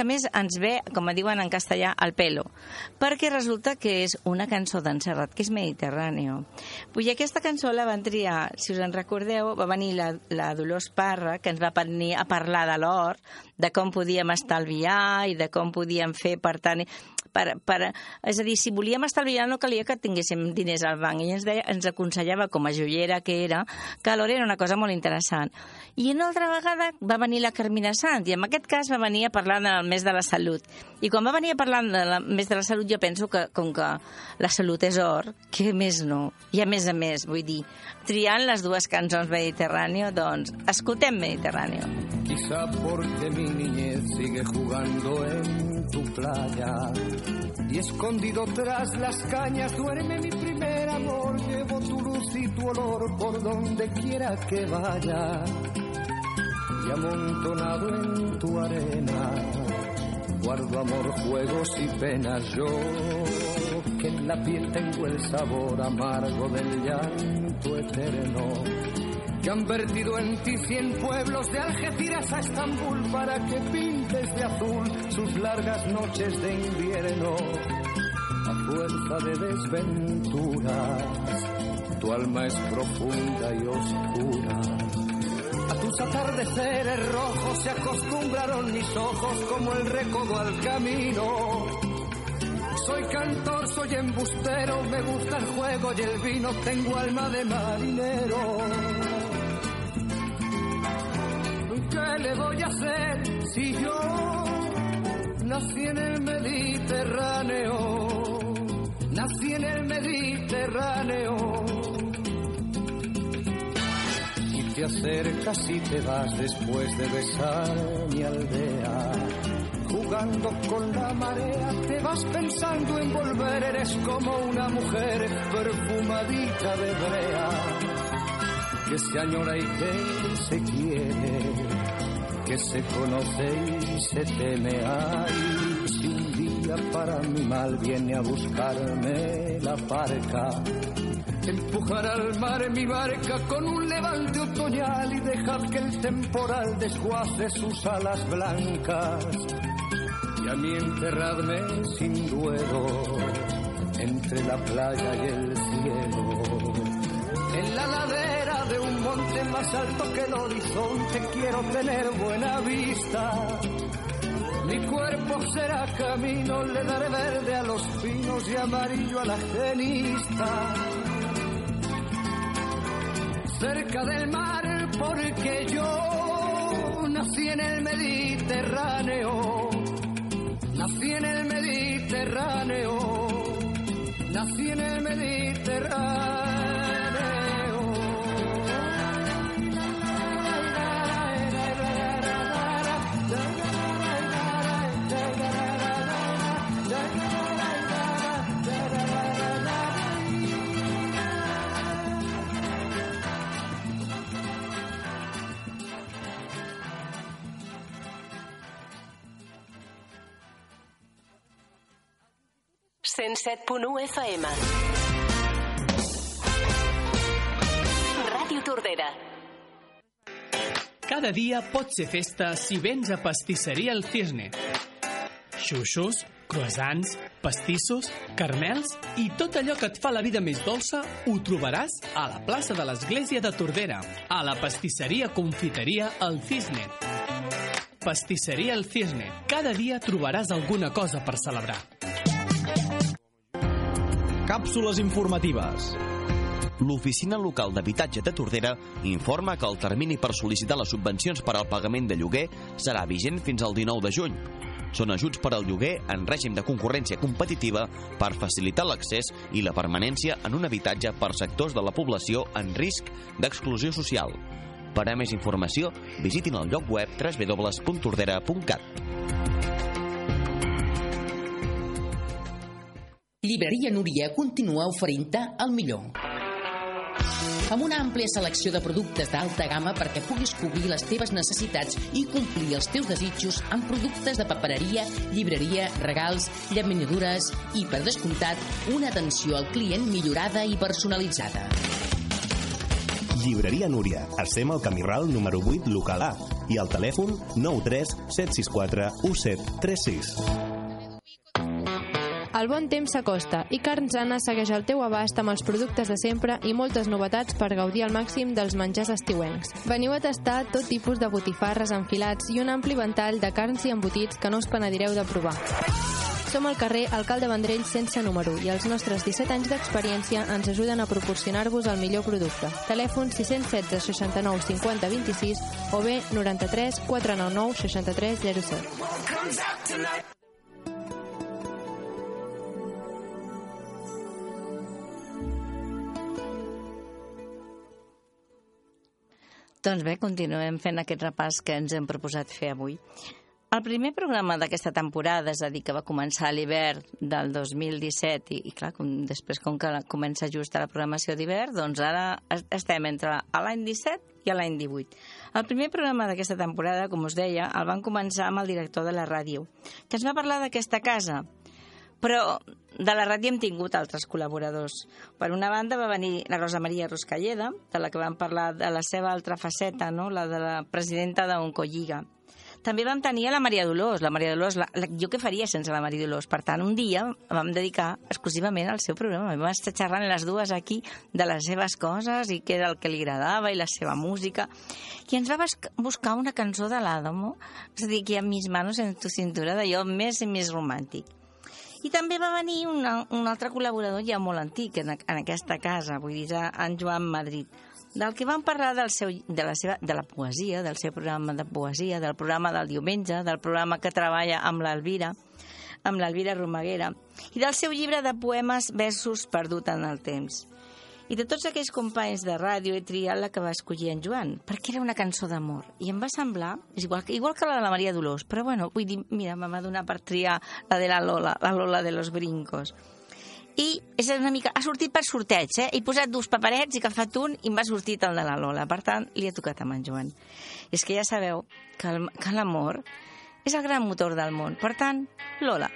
A més, ens ve, com diuen en castellà, al pelo, perquè resulta que és una cançó d'en Serrat, que és Mediterráneo. Vull aquesta cançó la van triar, si us en recordeu, va venir la, la Dolors Parra, que ens va venir a parlar de l'or, de com podíem estalviar i de com podíem fer, per tant, per, per, és a dir, si volíem estalviar no calia que tinguéssim diners al banc. I ens, deia, ens aconsellava, com a joiera que era, que l'or era una cosa molt interessant. I una altra vegada va venir la Carmina Sant, i en aquest cas va venir a parlar del mes de la salut. I quan va venir a parlar del mes de la salut, jo penso que, com que la salut és or, que més no. I a més a més, vull dir, triant les dues cançons Mediterráneo, doncs, escoltem Mediterráneo. Quizá porque mi niñez sigue jugando en tu playa y escondido tras las cañas duerme mi primer amor. Llevo tu luz y tu olor por donde quiera que vaya y amontonado en tu arena guardo amor, juegos y penas. Yo que en la piel tengo el sabor amargo del llanto eterno que han vertido en ti cien pueblos de Algeciras a Estambul para que pintes de azul sus largas noches de invierno. A fuerza de desventuras, tu alma es profunda y oscura. A tus atardeceres rojos se acostumbraron mis ojos como el recodo al camino. Soy cantor, soy embustero, me gusta el juego y el vino, tengo alma de marinero. ¿Qué le voy a hacer si yo nací en el Mediterráneo? Nací en el Mediterráneo. Te acercas y te vas después de besar mi aldea. Jugando con la marea, te vas pensando en volver, eres como una mujer perfumadita de brea que se añora y que se quiere, que se conoce y se teme. Ay, si un día para mi mal viene a buscarme la barca, empujar al mar mi barca con un levante otoñal y dejar que el temporal desguace sus alas blancas. Y a mí enterradme sin duelo entre la playa y el cielo en la ladera de un monte más alto que el horizonte quiero tener buena vista. Mi cuerpo será camino, le daré verde a los pinos y amarillo a la genista. Cerca del mar porque yo nací en el Mediterráneo. Nací en el Mediterráneo. Nací en el Mediterráneo. FM. Ràdio Tordera. Cada dia pot ser festa si vens a Pastisseria El Cisne. Xuxos, croissants, pastissos, carmels i tot allò que et fa la vida més dolça ho trobaràs a la plaça de l'Església de Tordera, a la pastisseria confiteria El Cisne. Pastisseria El Cisne. Cada dia trobaràs alguna cosa per celebrar. Càpsules informatives. L'Oficina Local d'Habitatge de Tordera informa que el termini per sol·licitar les subvencions per al pagament de lloguer serà vigent fins al 19 de juny. Són ajuts per al lloguer en règim de concurrència competitiva per facilitar l'accés i la permanència en un habitatge per sectors de la població en risc d'exclusió social. Per a més informació, visitin el lloc web www.tordera.cat. Llibreria Núria continua oferint-te el millor. Amb una àmplia selecció de productes d'alta gamma perquè puguis cobrir les teves necessitats i complir els teus desitjos amb productes de papereria, llibreria, regals, llaminadures i, per descomptat, una atenció al client millorada i personalitzada. Llibreria Núria. Estem al camí ral número 8, local A. i al telèfon 93 764 1736. El bon temps s'acosta i Carns Anna segueix al teu abast amb els productes de sempre i moltes novetats per gaudir al màxim dels menjars estiuencs. Veniu a tastar tot tipus de botifarres enfilats i un ampli ventall de carns i embotits que no us penedireu de provar. Som al carrer Alcalde Vendrell sense número i els nostres 17 anys d'experiència ens ajuden a proporcionar-vos el millor producte. Telèfon 616 69 50 26 o bé 93 499 63 07. Doncs bé, continuem fent aquest repàs que ens hem proposat fer avui. El primer programa d'aquesta temporada, és a dir, que va començar a l'hivern del 2017 i, i clar, com, després com que comença just a la programació d'hivern, doncs ara estem entre l'any 17 i l'any 18. El primer programa d'aquesta temporada, com us deia, el van començar amb el director de la ràdio, que ens va parlar d'aquesta casa, però de la ràdio hem tingut altres col·laboradors. Per una banda va venir la Rosa Maria Ruscalleda, de la que vam parlar de la seva altra faceta, no? la de la presidenta d'Oncolliga. També vam tenir a la Maria Dolors. La Maria Dolors, la, la, jo què faria sense la Maria Dolors? Per tant, un dia vam dedicar exclusivament al seu programa. Vam estar xerrant les dues aquí de les seves coses i què era el que li agradava i la seva música. I ens va buscar una cançó de l'Adamo, és a dir, que a mis manos en tu cintura, d'allò més i més romàntic. I també va venir una, un altre col·laborador ja molt antic en, en aquesta casa, vull dir, en Joan Madrid, del que vam parlar del seu, de, la seva, de la poesia, del seu programa de poesia, del programa del diumenge, del programa que treballa amb l'Alvira, amb l'Alvira Romaguera, i del seu llibre de poemes versos perdut en el temps. I de tots aquells companys de ràdio he triat la que va escollir en Joan, perquè era una cançó d'amor. I em va semblar, és igual, igual que la de la Maria Dolors, però bueno, vull dir, mira, me va donar per triar la de la Lola, la Lola de los brincos. I és una mica... Ha sortit per sorteig, eh? He posat dos paperets i que fa un i em va sortit el de la Lola. Per tant, li ha tocat amb en Joan. I és que ja sabeu que l'amor és el gran motor del món. Per tant, Lola.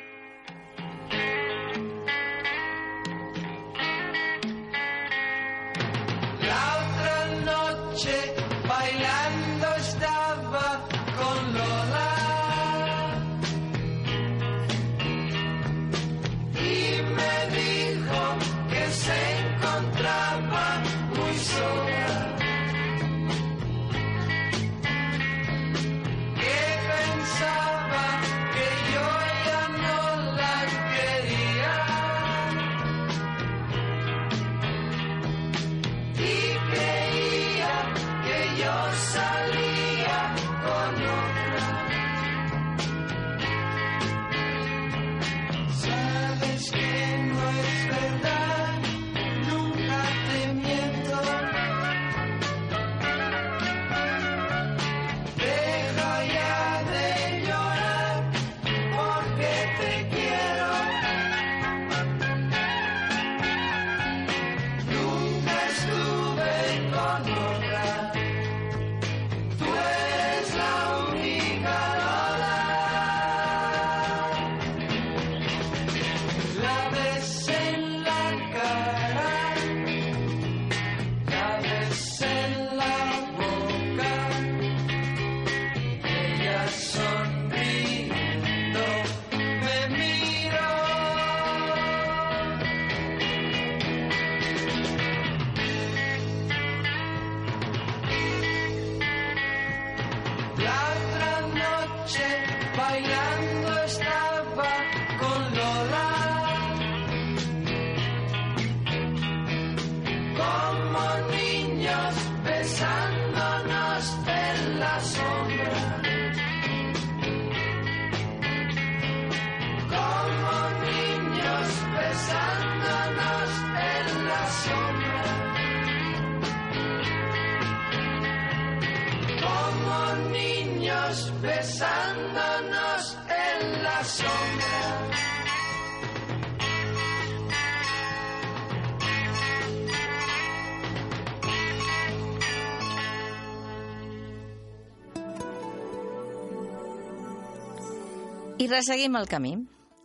I resseguim el camí.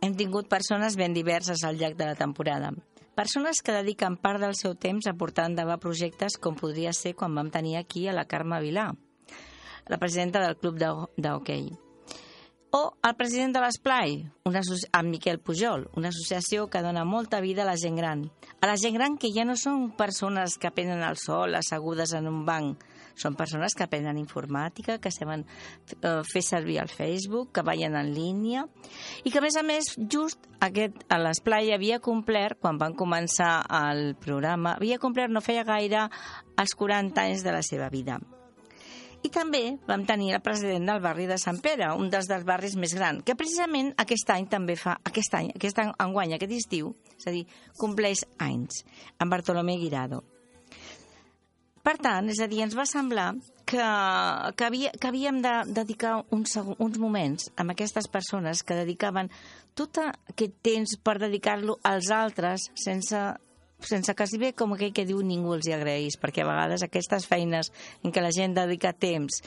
Hem tingut persones ben diverses al llarg de la temporada. Persones que dediquen part del seu temps a portar endavant projectes com podria ser quan vam tenir aquí a la Carme Vilà. la presidenta del club de- d'hoquei. O el president de l'Esplai, amb Miquel Pujol, una associació que dona molta vida a la gent gran. A la gent gran que ja no són persones que prenen el sol assegudes en un banc, són persones que aprenen informàtica, que saben eh, fer servir el Facebook, que ballen en línia, i que, a més a més, just aquest, a l'Esplai havia complert, quan van començar el programa, havia complert no feia gaire els 40 anys de la seva vida. I també vam tenir el president del barri de Sant Pere, un dels, dels barris més grans, que precisament aquest any també fa, aquest any, aquest any, enguany, aquest estiu, és a dir, compleix anys, en Bartolomé Guirado. Per tant, és a dir, ens va semblar que, que, havia, que havíem de dedicar uns, segu- uns moments amb aquestes persones que dedicaven tot aquest temps per dedicar-lo als altres sense sense quasi bé com aquell que diu ningú els hi agraeix, perquè a vegades aquestes feines en què la gent dedica temps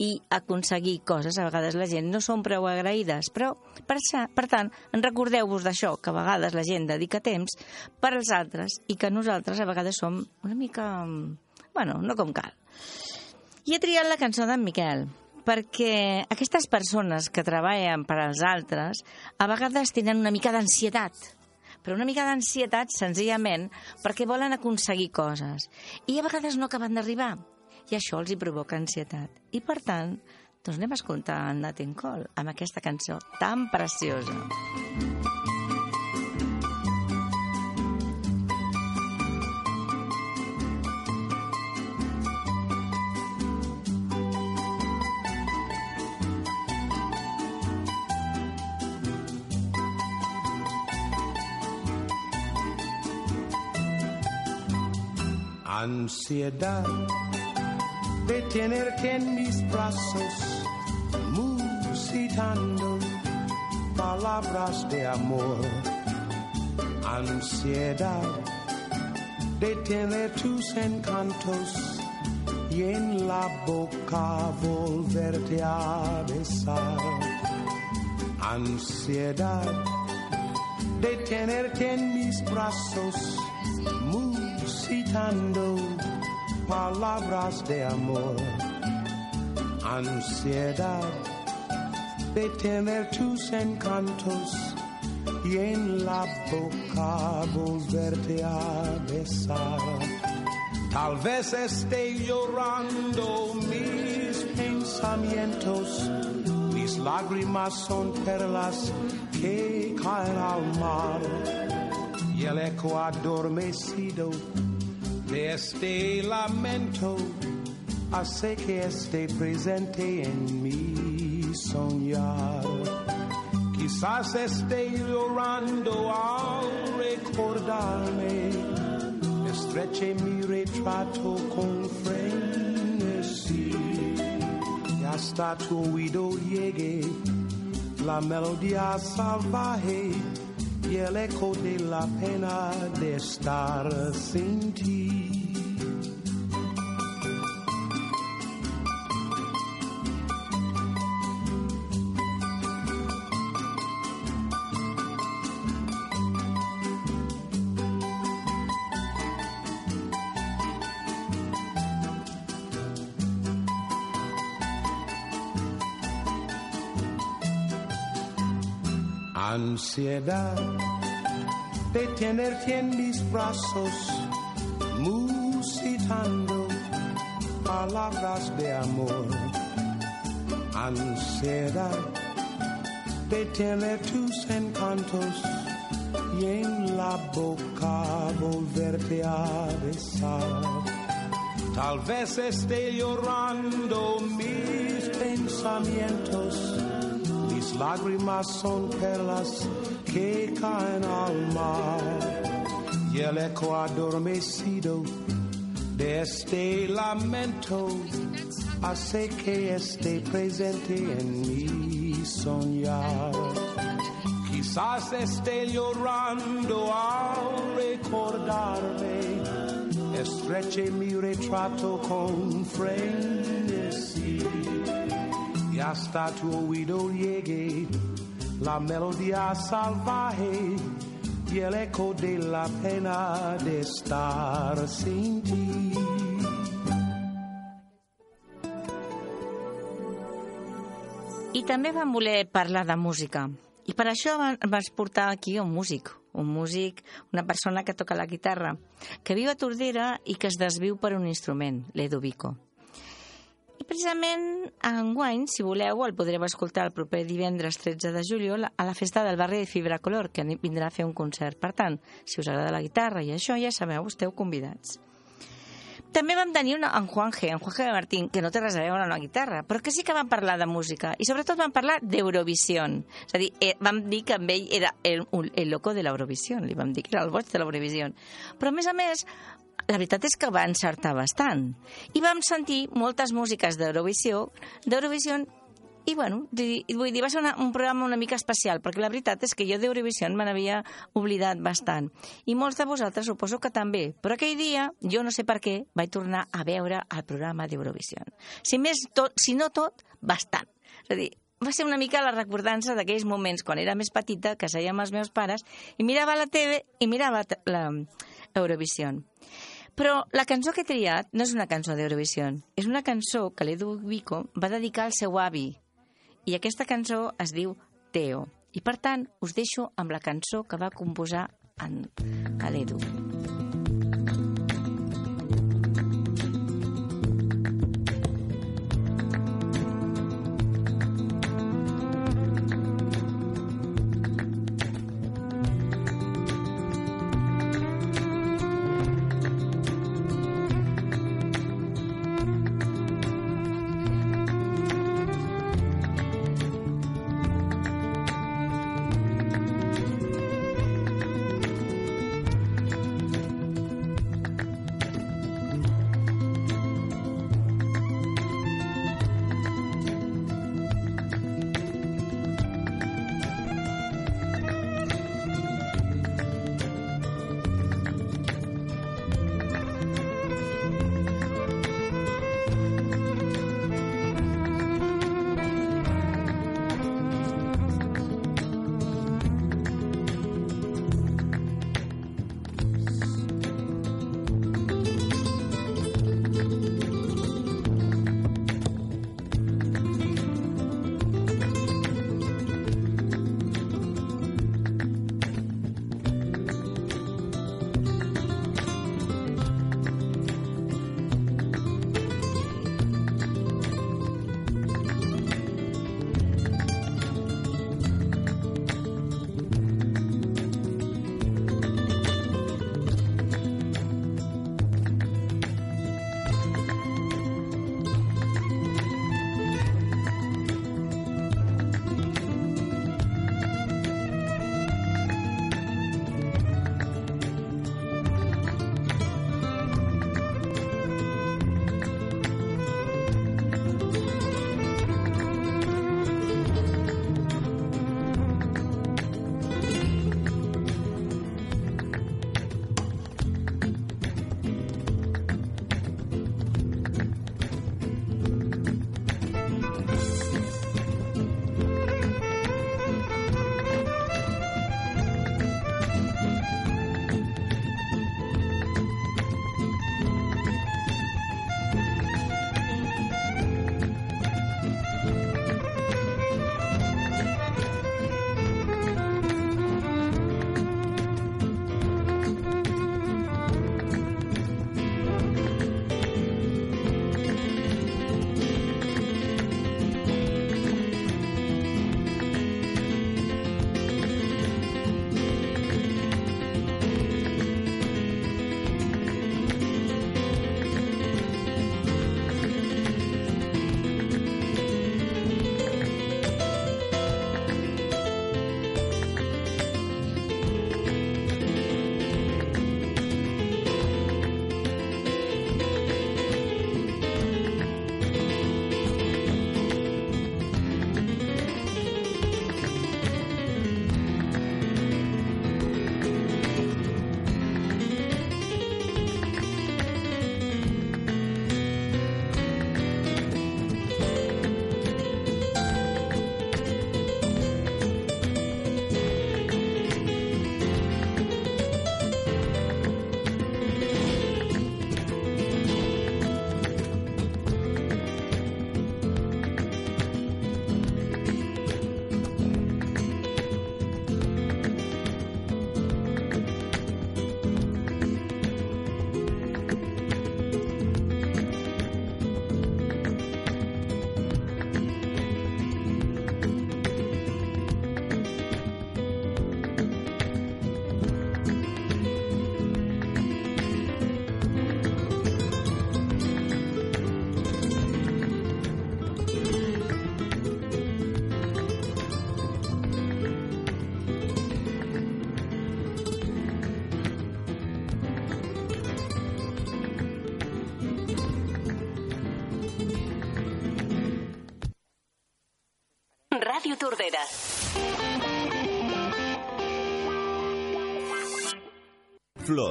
i aconseguir coses, a vegades la gent no són prou agraïdes, però per, això, per tant, recordeu-vos d'això, que a vegades la gent dedica temps per als altres i que nosaltres a vegades som una mica... bueno, no com cal. I he triat la cançó d'en Miquel, perquè aquestes persones que treballen per als altres a vegades tenen una mica d'ansietat, però una mica d'ansietat senzillament perquè volen aconseguir coses i a vegades no acaben d'arribar i això els hi provoca ansietat. I per tant, doncs anem a escoltar en Nat Cole amb aquesta cançó tan preciosa. Ansiedad de tenerte en mis brazos, musitando palabras de amor. Ansiedad de tener tus encantos y en la boca volverte a besar. Ansiedad de tenerte en mis brazos, musitando palabras de amor. Ansiedad de tener tus encantos y en la boca volverte a besar. Tal vez esté llorando mis pensamientos, mis lágrimas son perlas que caen al mar y el eco adormecido este lamento hace que esté presente en mi soñar. Quizás esté llorando al recordarme, estreche mi retrato con frenesí y hasta tu oído llegue la melodía salvaje y el eco de la pena de estar sin ti. Ansiedad de tenerte en mis brazos, musitando palabras de amor. Ansiedad de tener tus encantos y en la boca volverte a besar. Tal vez esté llorando mis pensamientos mis lágrimas son perlas que caen al mar y el eco adormecido de este lamento hace que esté presente en mi soñar. Quizás esté llorando al recordarme, estreche mi retrato con frenesí y hasta tu oído llegue la melodía salvaje y el eco de la pena de estar sin ti. I també vam voler parlar de música. I per això va- vas portar aquí un músic, un músic, una persona que toca la guitarra, que viu a Tordera i que es desviu per un instrument, l'Edu Vico. I precisament enguany, si voleu, el podreu escoltar el proper divendres 13 de juliol a la festa del barri de Fibra Color, que vindrà a fer un concert. Per tant, si us agrada la guitarra i això, ja sabeu, esteu convidats. També vam tenir una, en Juanje, en Juanje Martín, que no té res a veure amb la guitarra, però que sí que vam parlar de música i sobretot vam parlar d'Eurovisió. És a dir, eh, vam dir que amb ell era el, el loco de l'Eurovisió, li vam dir que era el boig de l'Eurovisió. Però a més a més, la veritat és que va encertar bastant. I vam sentir moltes músiques d'Eurovisió, d'Eurovisió i, bueno, vull dir, va ser una, un programa una mica especial, perquè la veritat és que jo d'Eurovisió me n'havia oblidat bastant. I molts de vosaltres suposo que també. Però aquell dia, jo no sé per què, vaig tornar a veure el programa d'Eurovisió. Si, més tot, si no tot, bastant. És a dir, va ser una mica la recordança d'aquells moments quan era més petita, que seia amb els meus pares, i mirava la TV i mirava la Eurovisió. Però la cançó que he triat no és una cançó d'Eurovisió, és una cançó que l'Edu Vico va dedicar al seu avi. I aquesta cançó es diu Teo. I per tant, us deixo amb la cançó que va composar en l'Edu. Tordera.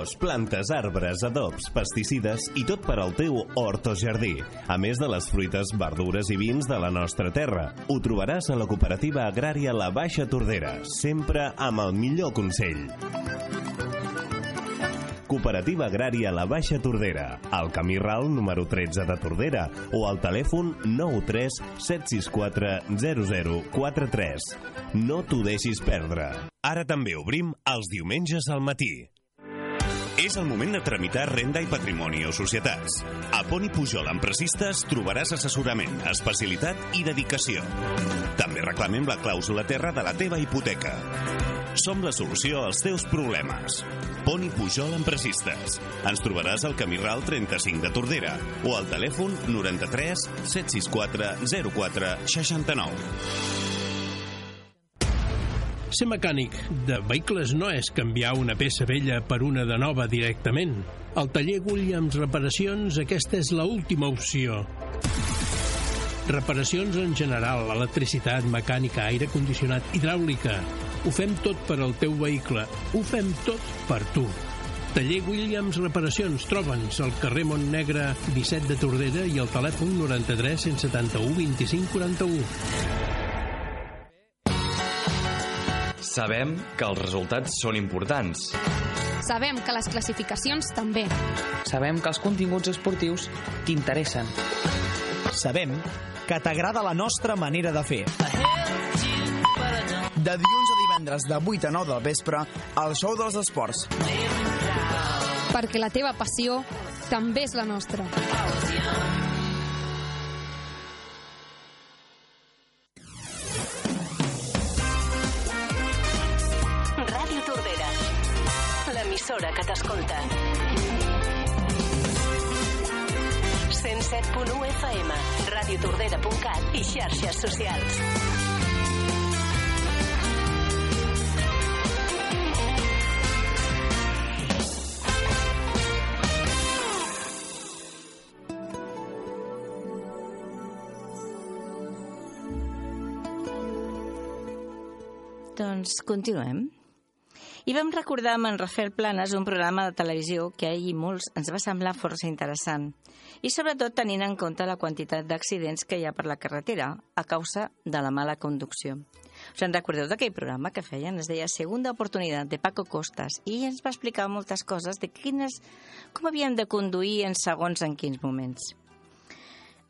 Flors, plantes, arbres, adobs, pesticides i tot per al teu hort o jardí. A més de les fruites, verdures i vins de la nostra terra. Ho trobaràs a la cooperativa agrària La Baixa Tordera, sempre amb el millor consell. Cooperativa Agrària La Baixa Tordera, al camí Ral número 13 de Tordera o al telèfon 93 764 0043. No t'ho deixis perdre. Ara també obrim els diumenges al matí. És el moment de tramitar renda i patrimoni o societats. A Poni Pujol Emprecistes trobaràs assessorament, especialitat i dedicació. També reclamem la clàusula terra de la teva hipoteca. Som la solució als teus problemes. Poni Pujol Emprecistes. Ens trobaràs al camí Ral 35 de Tordera o al telèfon 93 764 04 69. Ser mecànic de vehicles no és canviar una peça vella per una de nova directament. Al taller Williams Reparacions aquesta és la última opció. Reparacions en general, electricitat, mecànica, aire condicionat, hidràulica. Ho fem tot per al teu vehicle. Ho fem tot per tu. Taller Williams Reparacions. Troba'ns al carrer Montnegre 17 de Tordera i al telèfon 93 171 25 41. Sabem que els resultats són importants. Sabem que les classificacions també. Sabem que els continguts esportius t'interessen. Sabem que t'agrada la nostra manera de fer. De dilluns a divendres de 8 a 9 del vespre, al show dels esports. Perquè la teva passió també és la nostra. L'emissora que t'escolta. 107.1 FM, radiotordera.cat i xarxes socials. Doncs continuem. I vam recordar amb en Rafael Planes un programa de televisió que a ell i molts ens va semblar força interessant. I sobretot tenint en compte la quantitat d'accidents que hi ha per la carretera a causa de la mala conducció. Us en recordeu d'aquell programa que feien? Es deia Segunda Oportunitat, de Paco Costas, i ens va explicar moltes coses de quines, com havíem de conduir en segons en quins moments.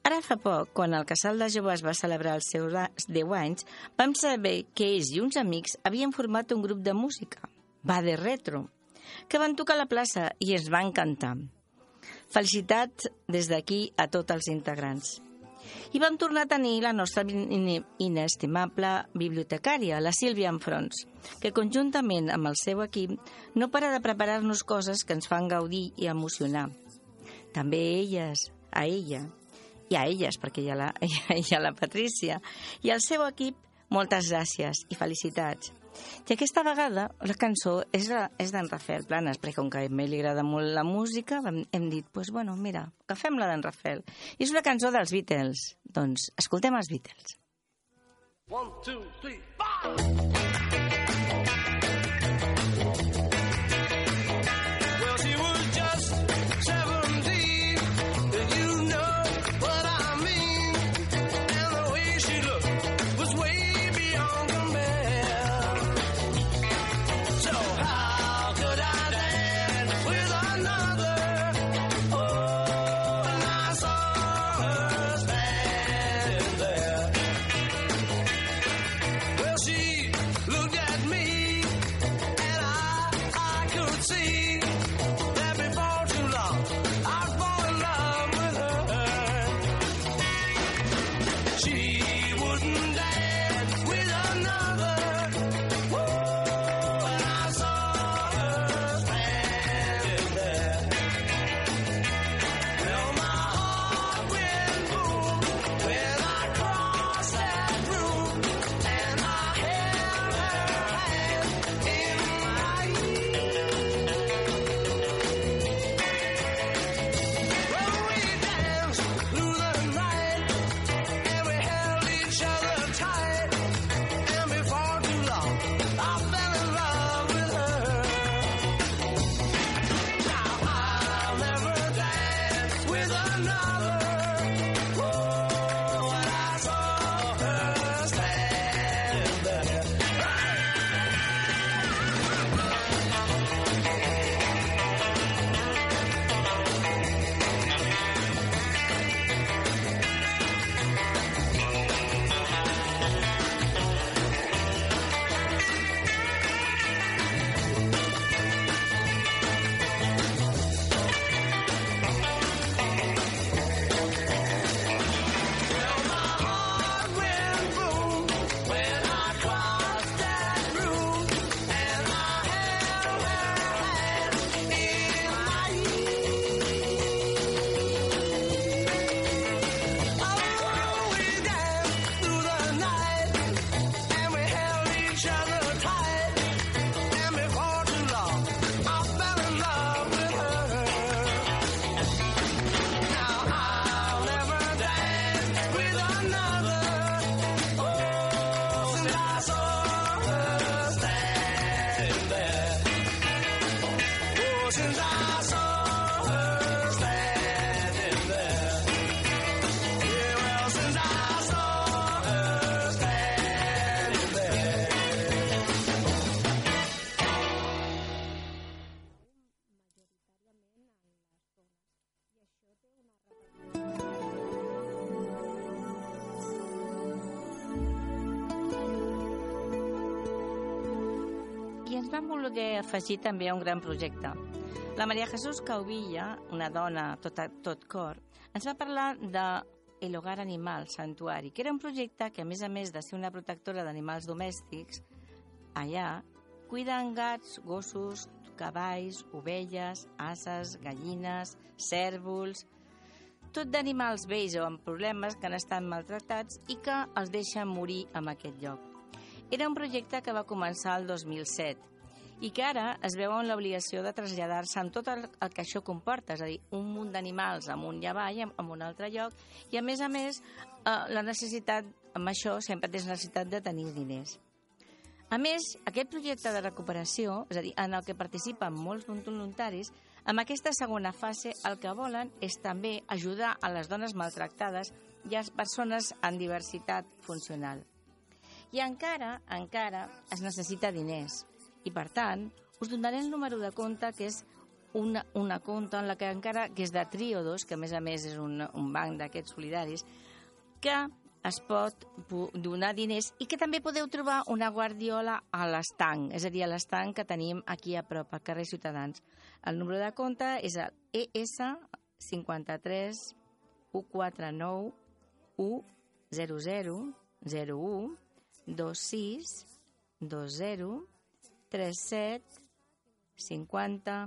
Ara fa poc, quan el casal de joves va celebrar els seus 10 anys, vam saber que ells i uns amics havien format un grup de música, Va de Retro, que van tocar a la plaça i ens van cantar. Felicitats des d'aquí a tots els integrants. I vam tornar a tenir la nostra in- inestimable bibliotecària, la Sílvia Enfrons, que conjuntament amb el seu equip no para de preparar-nos coses que ens fan gaudir i emocionar. També elles, a ella, i a elles, perquè hi ha la, hi ha la Patrícia, i al seu equip, moltes gràcies i felicitats. I aquesta vegada la cançó és, és d'en Rafael Planes, perquè com que a ell li agrada molt la música, vam, hem dit, pues, bueno, mira, agafem la d'en Rafael. I és una cançó dels Beatles. Doncs escoltem els Beatles. One, two, three, Well, afegir també a un gran projecte. La Maria Jesús Cauvilla, una dona tot, a, tot cor, ens va parlar de El Hogar Animal Santuari, que era un projecte que, a més a més de ser una protectora d'animals domèstics, allà cuiden gats, gossos, cavalls, ovelles, ases, gallines, cèrvols, tot d'animals vells o amb problemes que han estat maltractats i que els deixen morir en aquest lloc. Era un projecte que va començar el 2007 i que ara es veu en l'obligació de traslladar-se amb tot el, el que això comporta, és a dir, un munt d'animals amunt i avall, en un altre lloc, i a més a més eh, la necessitat, amb això sempre tens necessitat de tenir diners. A més, aquest projecte de recuperació, és a dir, en el que participen molts voluntaris, amb aquesta segona fase el que volen és també ajudar a les dones maltractades i a les persones amb diversitat funcional. I encara, encara, es necessita diners. I, per tant, us donaré el número de compte, que és una, una compte en la que encara, que és de Triodos, que a més a més és un, un banc d'aquests solidaris, que es pot donar diners i que també podeu trobar una guardiola a l'estanc, és a dir, a l'estanc que tenim aquí a prop, al carrer Ciutadans. El número de compte és el ES 53 149 100 01 26 20 37 50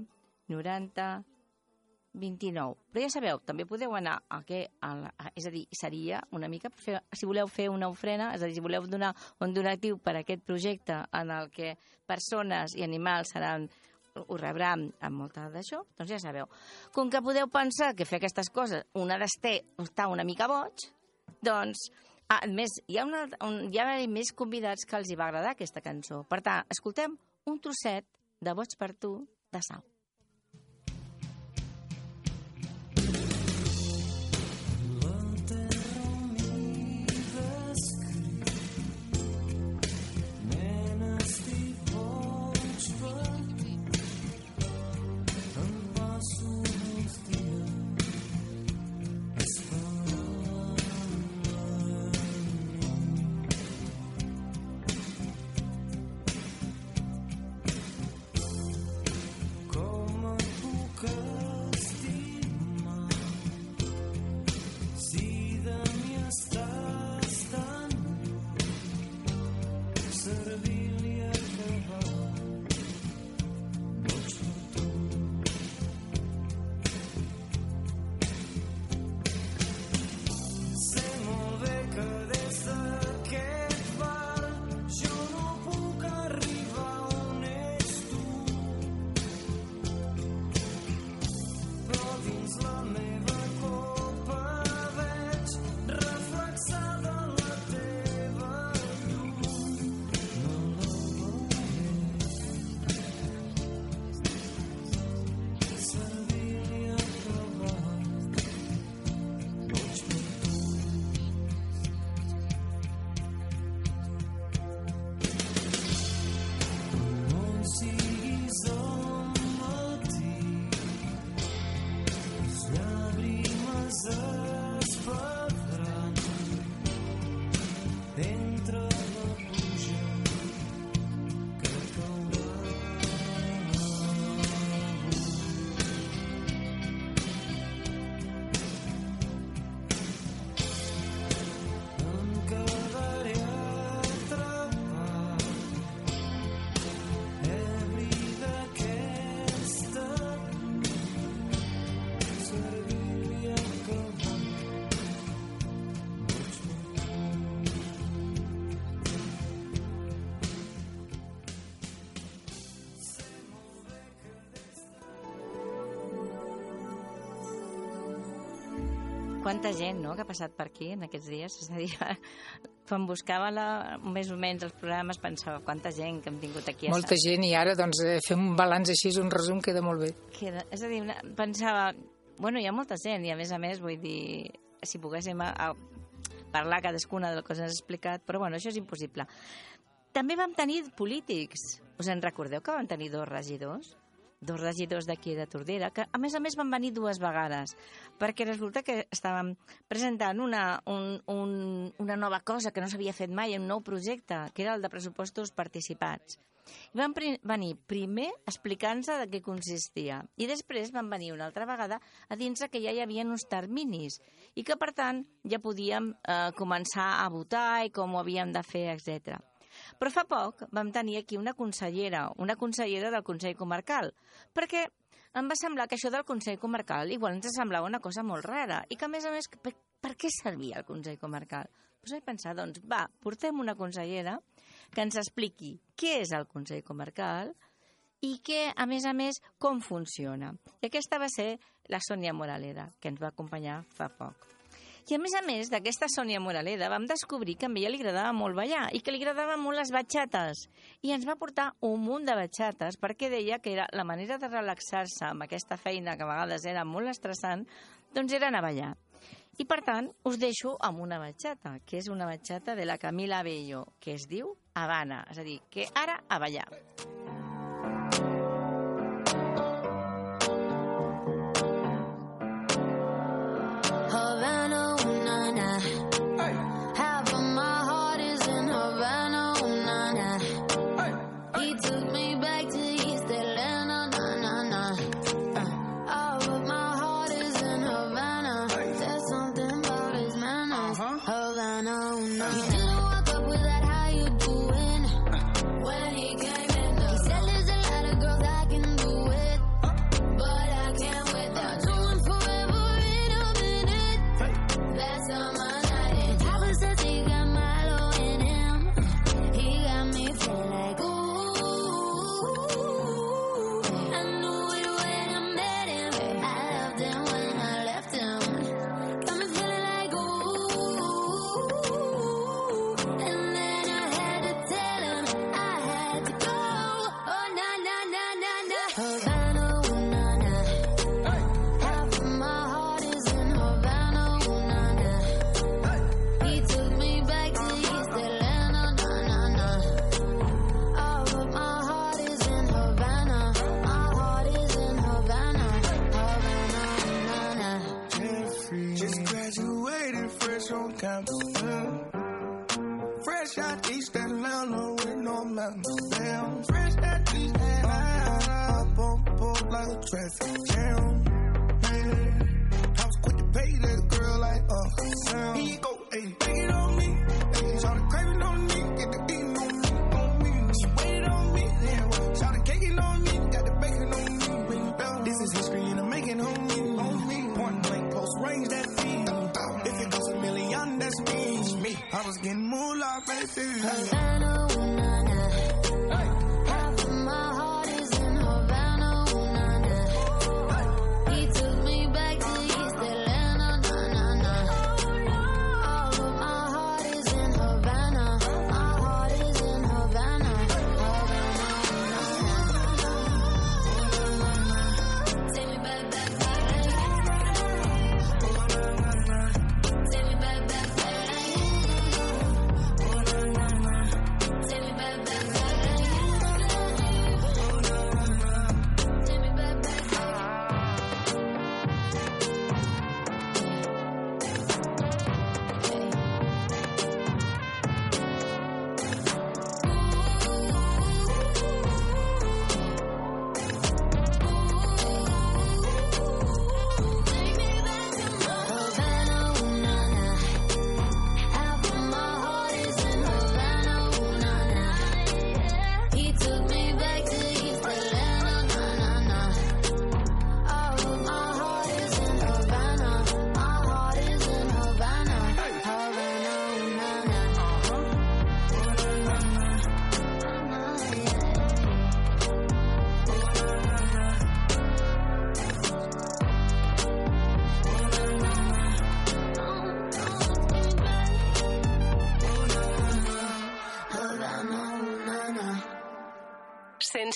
90 29. Però ja sabeu, també podeu anar a què, a la, a, és a dir, seria una mica, fer, si voleu fer una ofrena, és a dir, si voleu donar un donatiu per a aquest projecte en el que persones i animals seran ho rebran amb molta d'això, doncs ja sabeu. Com que podeu pensar que fer aquestes coses una d'esté està una mica boig, doncs, a més, hi ha, una, un, hi ha més convidats que els hi va agradar aquesta cançó. Per tant, escoltem un trosset de Boig per tu de Sau. Quanta gent, no?, que ha passat per aquí en aquests dies. És a dir, quan buscava la, més o menys els programes pensava quanta gent que hem tingut aquí. a Molta gent i ara doncs eh, fer un balanç així, un resum queda molt bé. Queda, és a dir, una, pensava, bueno, hi ha molta gent i a més a més vull dir, si poguéssim a, a parlar cadascuna del que us has explicat, però bueno, això és impossible. També vam tenir polítics. Us en recordeu que vam tenir dos regidors? Dos regidors d'aquí de Tordera, que a més a més van venir dues vegades, perquè resulta que estàvem presentant una, un, un, una nova cosa que no s'havia fet mai, un nou projecte, que era el de pressupostos participats. I van pri venir primer explicant-se de què consistia i després van venir una altra vegada a dir-nos que ja hi havia uns terminis i que, per tant, ja podíem eh, començar a votar i com ho havíem de fer, etc. Però fa poc vam tenir aquí una consellera, una consellera del Consell Comarcal, perquè em va semblar que això del Consell Comarcal igual ens semblava una cosa molt rara i que, a més a més, per, per què servia el Consell Comarcal? Doncs vaig pensar, doncs, va, portem una consellera que ens expliqui què és el Consell Comarcal i que, a més a més, com funciona. I aquesta va ser la Sònia Moraleda, que ens va acompanyar fa poc. I a més a més d'aquesta Sònia Moraleda vam descobrir que a ella li agradava molt ballar i que li agradaven molt les batxates. I ens va portar un munt de batxates perquè deia que era la manera de relaxar-se amb aquesta feina que a vegades era molt estressant, doncs era anar a ballar. I per tant, us deixo amb una batxata, que és una batxata de la Camila Bello, que es diu Habana, és a dir, que ara a ballar.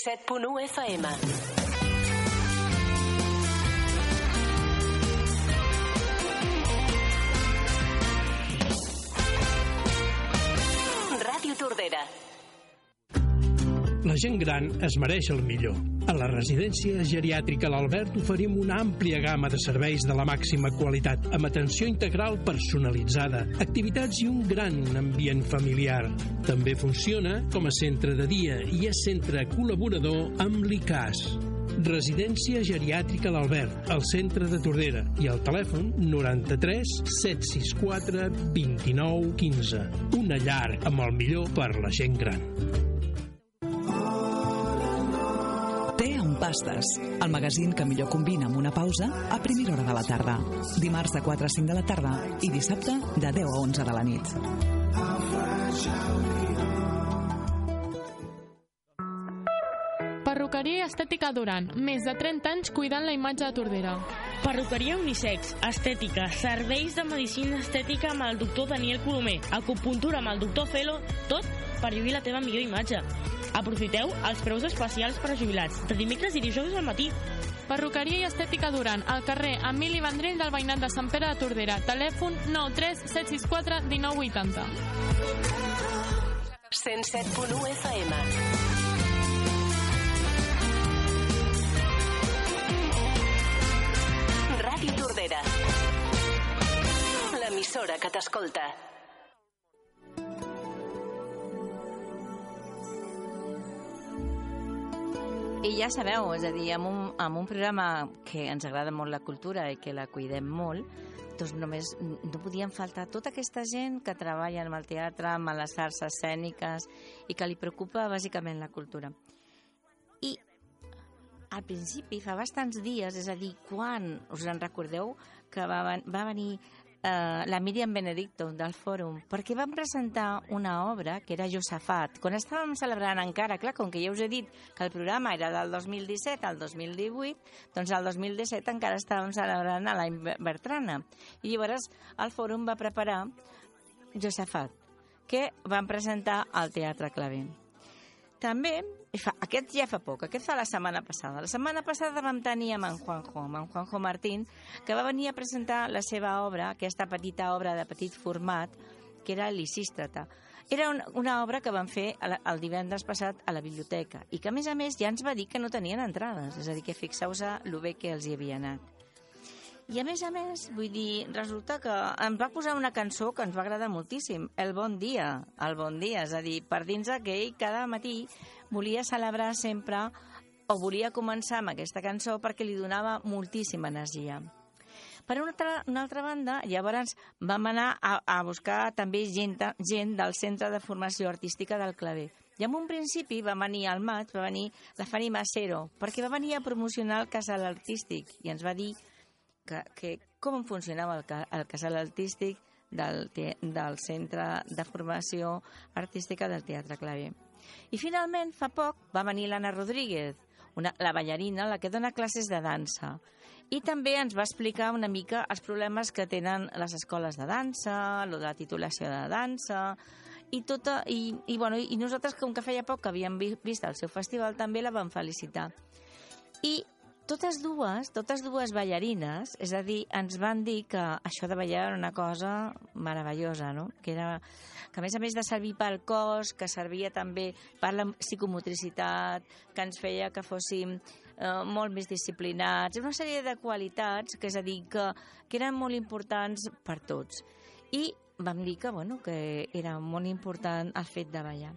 107.1 FM. Ràdio Tordera. La gent gran es mereix el millor. A la residència geriàtrica L'Albert oferim una àmplia gamma de serveis de la màxima qualitat, amb atenció integral personalitzada, activitats i un gran ambient familiar. També funciona com a centre de dia i és centre col·laborador amb l'ICAS. Residència geriàtrica L'Albert, al centre de Tordera i al telèfon 93 764 29 15. Una llar amb el millor per la gent gran. Pastes, el magazín que millor combina amb una pausa a primera hora de la tarda. Dimarts de 4 a 5 de la tarda i dissabte de 10 a 11 de la nit. Perruqueria i estètica Duran. Més de 30 anys cuidant la imatge de Tordera. Perruqueria unisex, estètica, serveis de medicina estètica amb el doctor Daniel Colomer, acupuntura amb el doctor Felo, tot per lluir la teva millor imatge. Aprofiteu els preus especials per a jubilats, de dimecres i dijous al matí. Perruqueria i estètica Duran, al carrer Emili Vendrell del veïnat de Sant Pere de Tordera. Telèfon 93 764 1980. 107.1 FM. L'emissora que t'escolta. I ja sabeu, és a dir, amb un, amb un programa que ens agrada molt la cultura i que la cuidem molt, doncs només no podien faltar tota aquesta gent que treballa amb el teatre, amb les arts escèniques i que li preocupa bàsicament la cultura. I al principi, fa bastants dies, és a dir, quan, us en recordeu, que va, va venir eh, la Míriam Benedicto del Fòrum, perquè van presentar una obra que era Josafat. Quan estàvem celebrant encara, clar, com que ja us he dit que el programa era del 2017 al 2018, doncs al 2017 encara estàvem celebrant a l'any Bertrana. I llavors el Fòrum va preparar Josafat, que van presentar al Teatre Clavé. També, fa, aquest ja fa poc, aquest fa la setmana passada. La setmana passada vam tenir amb en Juanjo, amb en Juanjo Martín, que va venir a presentar la seva obra, aquesta petita obra de petit format, que era Lisístrata. Era un, una obra que van fer el, el divendres passat a la biblioteca i que, a més a més, ja ens va dir que no tenien entrades, és a dir, que fixeu-vos lo bé que els hi havia anat. I a més a més, vull dir, resulta que em va posar una cançó que ens va agradar moltíssim, El bon dia, el bon dia, és a dir, per dins que ell cada matí volia celebrar sempre o volia començar amb aquesta cançó perquè li donava moltíssima energia. Per una altra, una altra banda, llavors vam anar a, a buscar també gent, gent del Centre de Formació Artística del Clavé. I en un principi va venir al maig, va venir la Fanny Macero, perquè va venir a promocionar el casal artístic i ens va dir que, que com funcionava el, el casal artístic del, del Centre de Formació Artística del Teatre Clavé. I finalment, fa poc, va venir l'Anna Rodríguez, una, la ballarina, la que dona classes de dansa. I també ens va explicar una mica els problemes que tenen les escoles de dansa, lo de la titulació de dansa, i, tota, i, i, bueno, i nosaltres, com que feia poc que havíem vi- vist el seu festival, també la vam felicitar. I totes dues, totes dues ballarines, és a dir, ens van dir que això de ballar era una cosa meravellosa, no? Que era que a més a més de servir pel cos, que servia també per la psicomotricitat, que ens feia que fóssim eh, molt més disciplinats, una sèrie de qualitats, que és a dir, que, que eren molt importants per tots. I vam dir que, bueno, que era molt important el fet de ballar.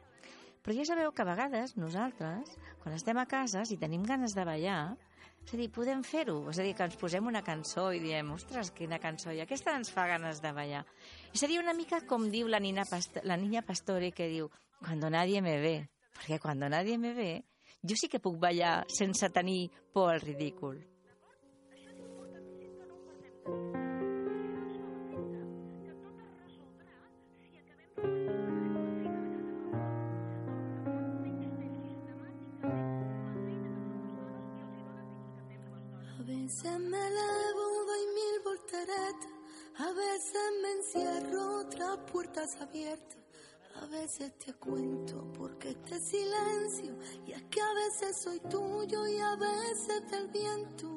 Però ja sabeu que a vegades nosaltres, quan estem a casa, si tenim ganes de ballar, és a dir, podem fer-ho. És a dir, que ens posem una cançó i diem, ostres, quina cançó, i aquesta ens fa ganes de ballar. I seria una mica com diu la, nina Past la niña Pastore, que diu, cuando nadie me ve. Perquè cuando nadie me ve, jo sí que puc ballar sense tenir por al ridícul. Veces me elevo, doy mil volteretas. A veces me encierro, otras puertas abiertas. A veces te cuento porque este silencio. Y es que a veces soy tuyo y a veces del viento.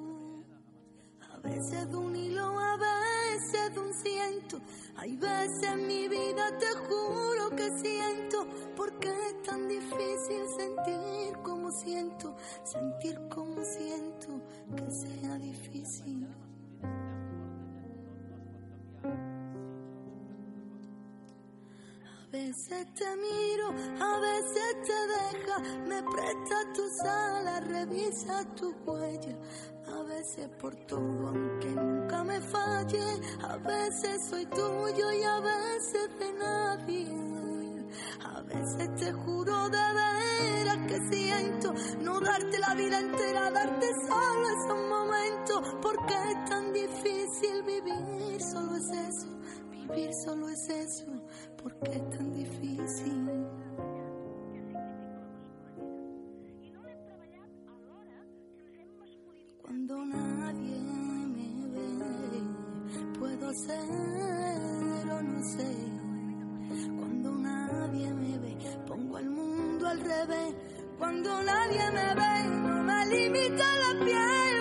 A veces de un hilo, a veces de un ciento. Hay veces en mi vida te juro que siento. Porque es tan difícil sentir como siento, sentir como siento, que sea difícil. A veces te miro, a veces te me presta tus alas, revisa tu huella. A veces por todo, aunque nunca me falle, a veces soy tuyo y a veces de nadie. A veces te juro de veras que siento no darte la vida entera, darte solo esos momentos, porque es tan difícil vivir, solo es eso, vivir solo es eso, porque es tan difícil. Cuando nadie me ve, puedo ser o no sé. Cuando nadie me ve, pongo el mundo al revés. Cuando nadie me ve, no me limita la piel.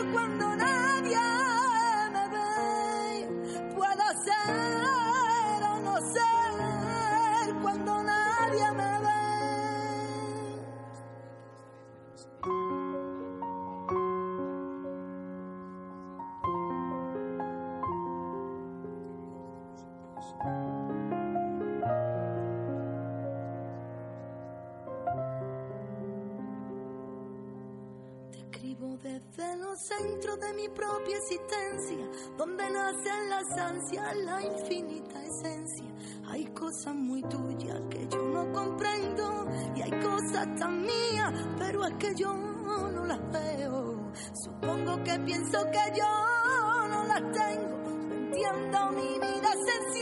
Centros de mi propia existencia, donde nacen las ansias, la infinita esencia. Hay cosas muy tuyas que yo no comprendo y hay cosas tan mías, pero es que yo no las veo. Supongo que pienso que yo no las tengo. No entiendo, mi vida se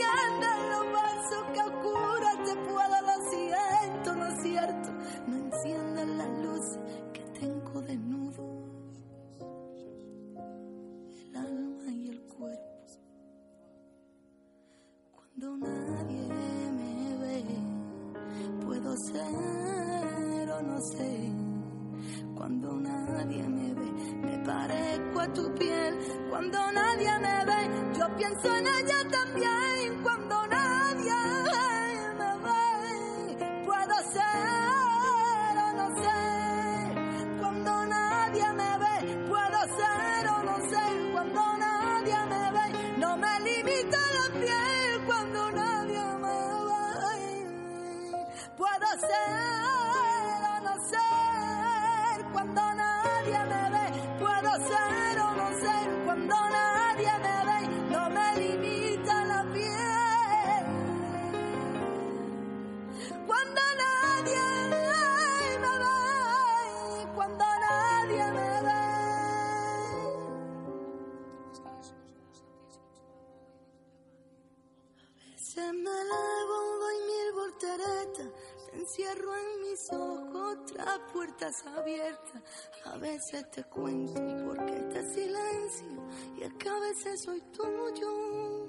veces te cuento porque este silencio, y es que a veces soy tuyo,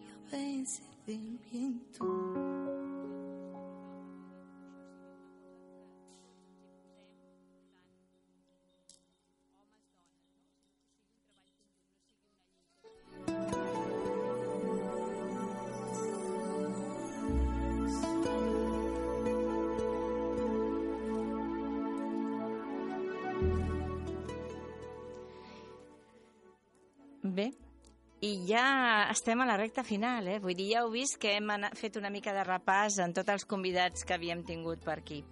y a veces del viento. I ja estem a la recta final, eh? Vull dir, ja heu vist que hem anat, fet una mica de repàs en tots els convidats que havíem tingut per aquí.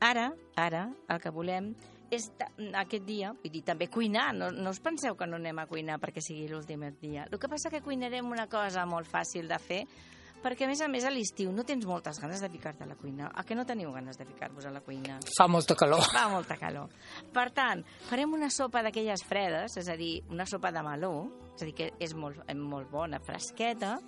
Ara, ara, el que volem és aquest dia, vull dir, també cuinar. No, no us penseu que no anem a cuinar perquè sigui l'últim dia. El que passa que cuinarem una cosa molt fàcil de fer, perquè a més a més a l'estiu no tens moltes ganes de ficar-te a la cuina. A que no teniu ganes de ficar-vos a la cuina? Fa molta calor. Fa molta calor. Per tant, farem una sopa d'aquelles fredes, és a dir, una sopa de meló, és a dir, que és molt, molt bona, fresqueta,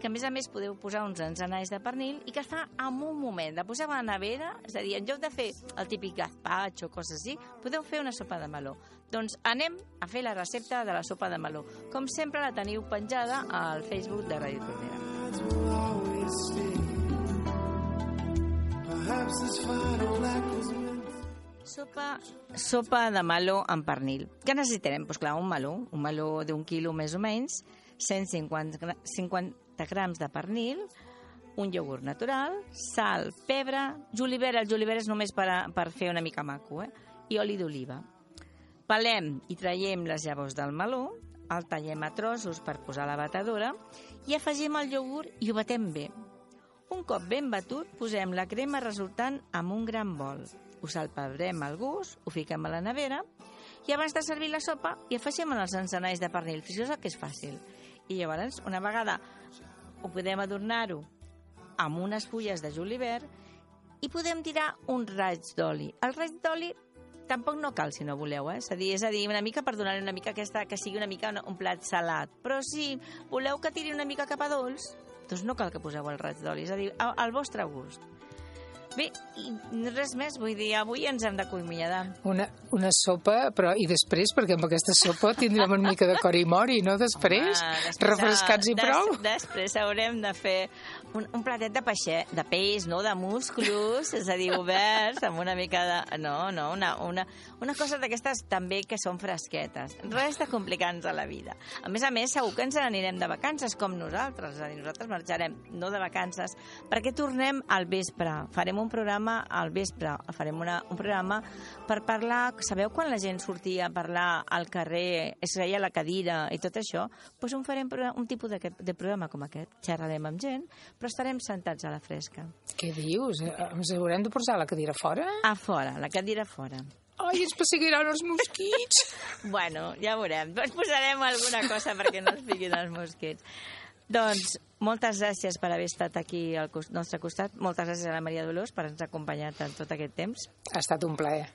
que a més a més podeu posar uns encenalls de pernil i que es fa en un moment. La poseu a la nevera, és a dir, en lloc de fer el típic gazpacho o coses així, podeu fer una sopa de meló. Doncs anem a fer la recepta de la sopa de meló. Com sempre la teniu penjada al Facebook de Ràdio Tordera. Sopa, sopa de meló amb pernil. Què necessitarem? Doncs clar, un meló, un meló d'un quilo més o menys, 150 gra- 50 grams de pernil, un iogurt natural, sal, pebre, julivert, el julivert és només per, a, per fer una mica maco, eh? i oli d'oliva. Pelem i traiem les llavors del meló, el tallem a trossos per posar la batedora i afegim el iogurt i ho batem bé. Un cop ben batut, posem la crema resultant en un gran bol. Ho salpebrem al gust, ho fiquem a la nevera i abans de servir la sopa hi afegim els encenalls de pernil. Fixeu que és fàcil. I llavors, una vegada ho podem adornar-ho amb unes fulles de julivert i podem tirar un raig d'oli. El raig d'oli tampoc no cal si no voleu, eh? És a dir, és a dir una mica per donar una mica aquesta, que sigui una mica un, plat salat. Però si voleu que tiri una mica cap a dolç, doncs no cal que poseu el raig d'oli, és a dir, al, vostre gust. Bé, i res més, vull dir, avui ens hem d'acomiadar. Una, una sopa, però i després, perquè amb aquesta sopa tindrem una mica de cor i mori, no? Després, Home, refrescats i des- prou. Després haurem de fer un, un platet de peixet, de peix, no? De musclos, és a dir, oberts, amb una mica de... No, no, una, una, una cosa d'aquestes també que són fresquetes. Res de complicar-nos a la vida. A més a més, segur que ens n'anirem de vacances, com nosaltres. És a dir, nosaltres marxarem no de vacances, perquè tornem al vespre. Farem un programa al vespre. Farem una, un programa per parlar... Sabeu quan la gent sortia a parlar al carrer, es veia a la cadira i tot això? Doncs un farem un tipus de, de programa com aquest. Xerrarem amb gent, però estarem sentats a la fresca. Què dius? Eh, Ens haurem de posar la cadira fora? A fora, la cadira fora. Ai, ens perseguiran els mosquits. bueno, ja veurem. Doncs posarem alguna cosa perquè no ens piquin els mosquits. Doncs moltes gràcies per haver estat aquí al nostre costat. Moltes gràcies a la Maria Dolors per haver-nos acompanyat en tot aquest temps. Ha estat un plaer.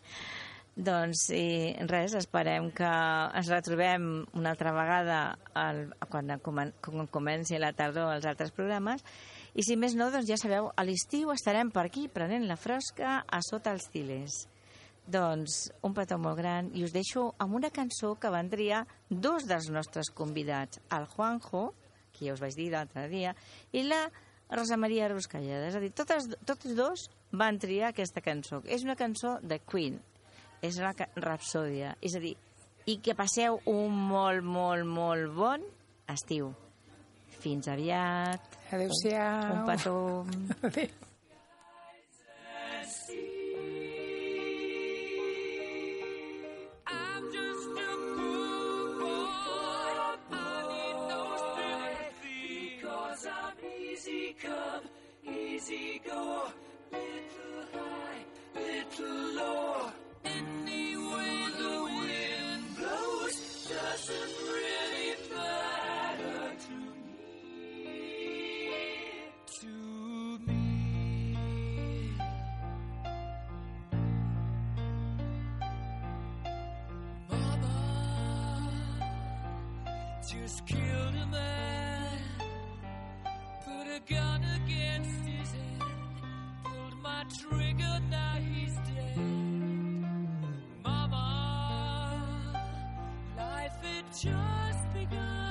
Doncs i res, esperem que ens retrobem una altra vegada al, quan, comen, quan comenci la tardor els altres programes i si més no, doncs ja sabeu, a l'estiu estarem per aquí prenent la fresca a sota els tilers. Doncs un petó molt gran i us deixo amb una cançó que van triar dos dels nostres convidats, el Juanjo, que ja us vaig dir l'altre dia, i la Rosa Maria Ruscalleda. És a dir, totes, tots dos van triar aquesta cançó. És una cançó de Queen, és una rapsòdia. És a dir, i que passeu un molt, molt, molt bon estiu. Fins aviat. Adéu-siau. Un petó. Adéu. Easy go. Little high, little low. Pulled my trigger, now he's dead. Mama, life had just begun.